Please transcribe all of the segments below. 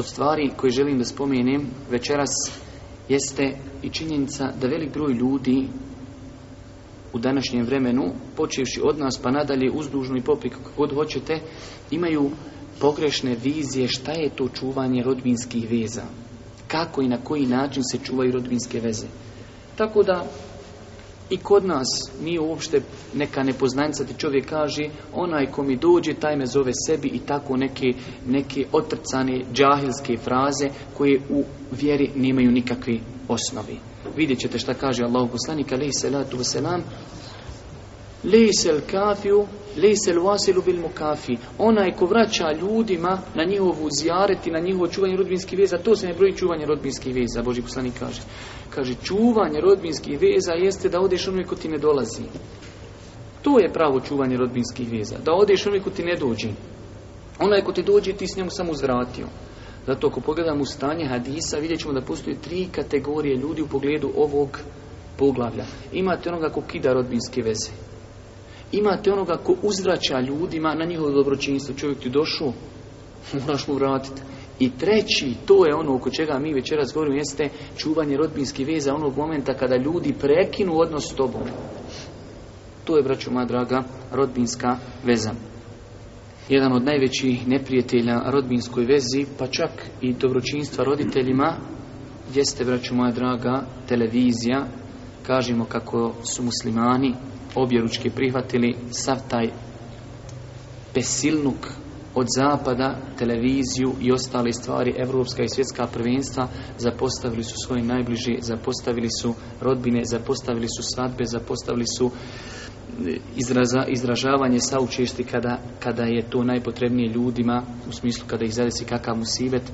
od stvari koje želim da spomenem večeras jeste i činjenica da velik broj ljudi u današnjem vremenu, počevši od nas pa nadalje uzdužno i popik kako god hoćete, imaju pogrešne vizije šta je to čuvanje rodbinskih veza. Kako i na koji način se čuvaju rodbinske veze. Tako da i kod nas nije uopšte neka nepoznanica ti čovjek kaže onaj ko mi dođe taj me zove sebi i tako neke, neke otrcane džahilske fraze koje u vjeri nemaju nikakve osnovi. Vidjet ćete šta kaže Allah poslanik alaihi salatu wasalam Lejsel kafiju, lejsel vasilu bil mukafi. Onaj ko vraća ljudima na njihovu zjaret na njihovo čuvanje rodbinskih veza, to se ne broji čuvanje rodbinskih veza, Boži poslanik kaže. Kaže, čuvanje rodbinskih veza jeste da odeš onome ko ti ne dolazi. To je pravo čuvanje rodbinskih veza, da odeš onome ko ti ne dođe. Onaj ko ti dođe, ti s njom samo uzvratio. Zato ako pogledamo stanje hadisa, vidjet ćemo da postoje tri kategorije ljudi u pogledu ovog poglavlja. Imate onoga ko kida rodbinske veze imate onoga ko uzvraća ljudima na njihovo dobročinstvo. Čovjek ti došao, moraš mu vratiti. I treći, to je ono oko čega mi večeras govorimo, jeste čuvanje rodbinskih veza onog momenta kada ljudi prekinu odnos s tobom. To je, braću moja draga, rodbinska veza. Jedan od najvećih neprijatelja rodbinskoj vezi, pa čak i dobročinstva roditeljima, jeste, braću moja draga, televizija kažemo kako su muslimani objeručki prihvatili sav taj pesilnuk od zapada, televiziju i ostale stvari, evropska i svjetska prvenstva, zapostavili su svoje najbliže, zapostavili su rodbine, zapostavili su svatbe, zapostavili su e, izraza, izražavanje saučešti kada, kada je to najpotrebnije ljudima, u smislu kada ih zavisi kakav sivet.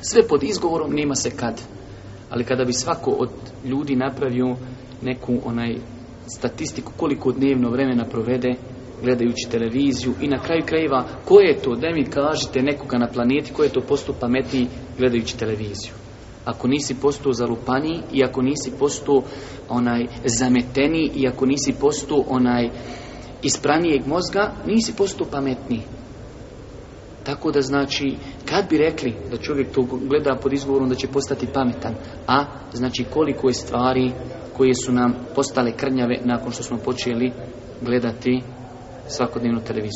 sve pod izgovorom nema se kad ali kada bi svako od ljudi napravio neku onaj statistiku koliko dnevno vremena provede gledajući televiziju i na kraju krajeva ko je to, da mi kažete nekoga na planeti ko je to posto pametniji gledajući televiziju. Ako nisi postao zalupaniji i ako nisi postao onaj zameteniji i ako nisi postao onaj ispranijeg mozga, nisi postao pametniji. Tako da znači kad bi rekli da čovjek to gleda pod izgovorom da će postati pametan, a znači koliko je stvari koje su nam postale krnjave nakon što smo počeli gledati svakodnevnu televiziju.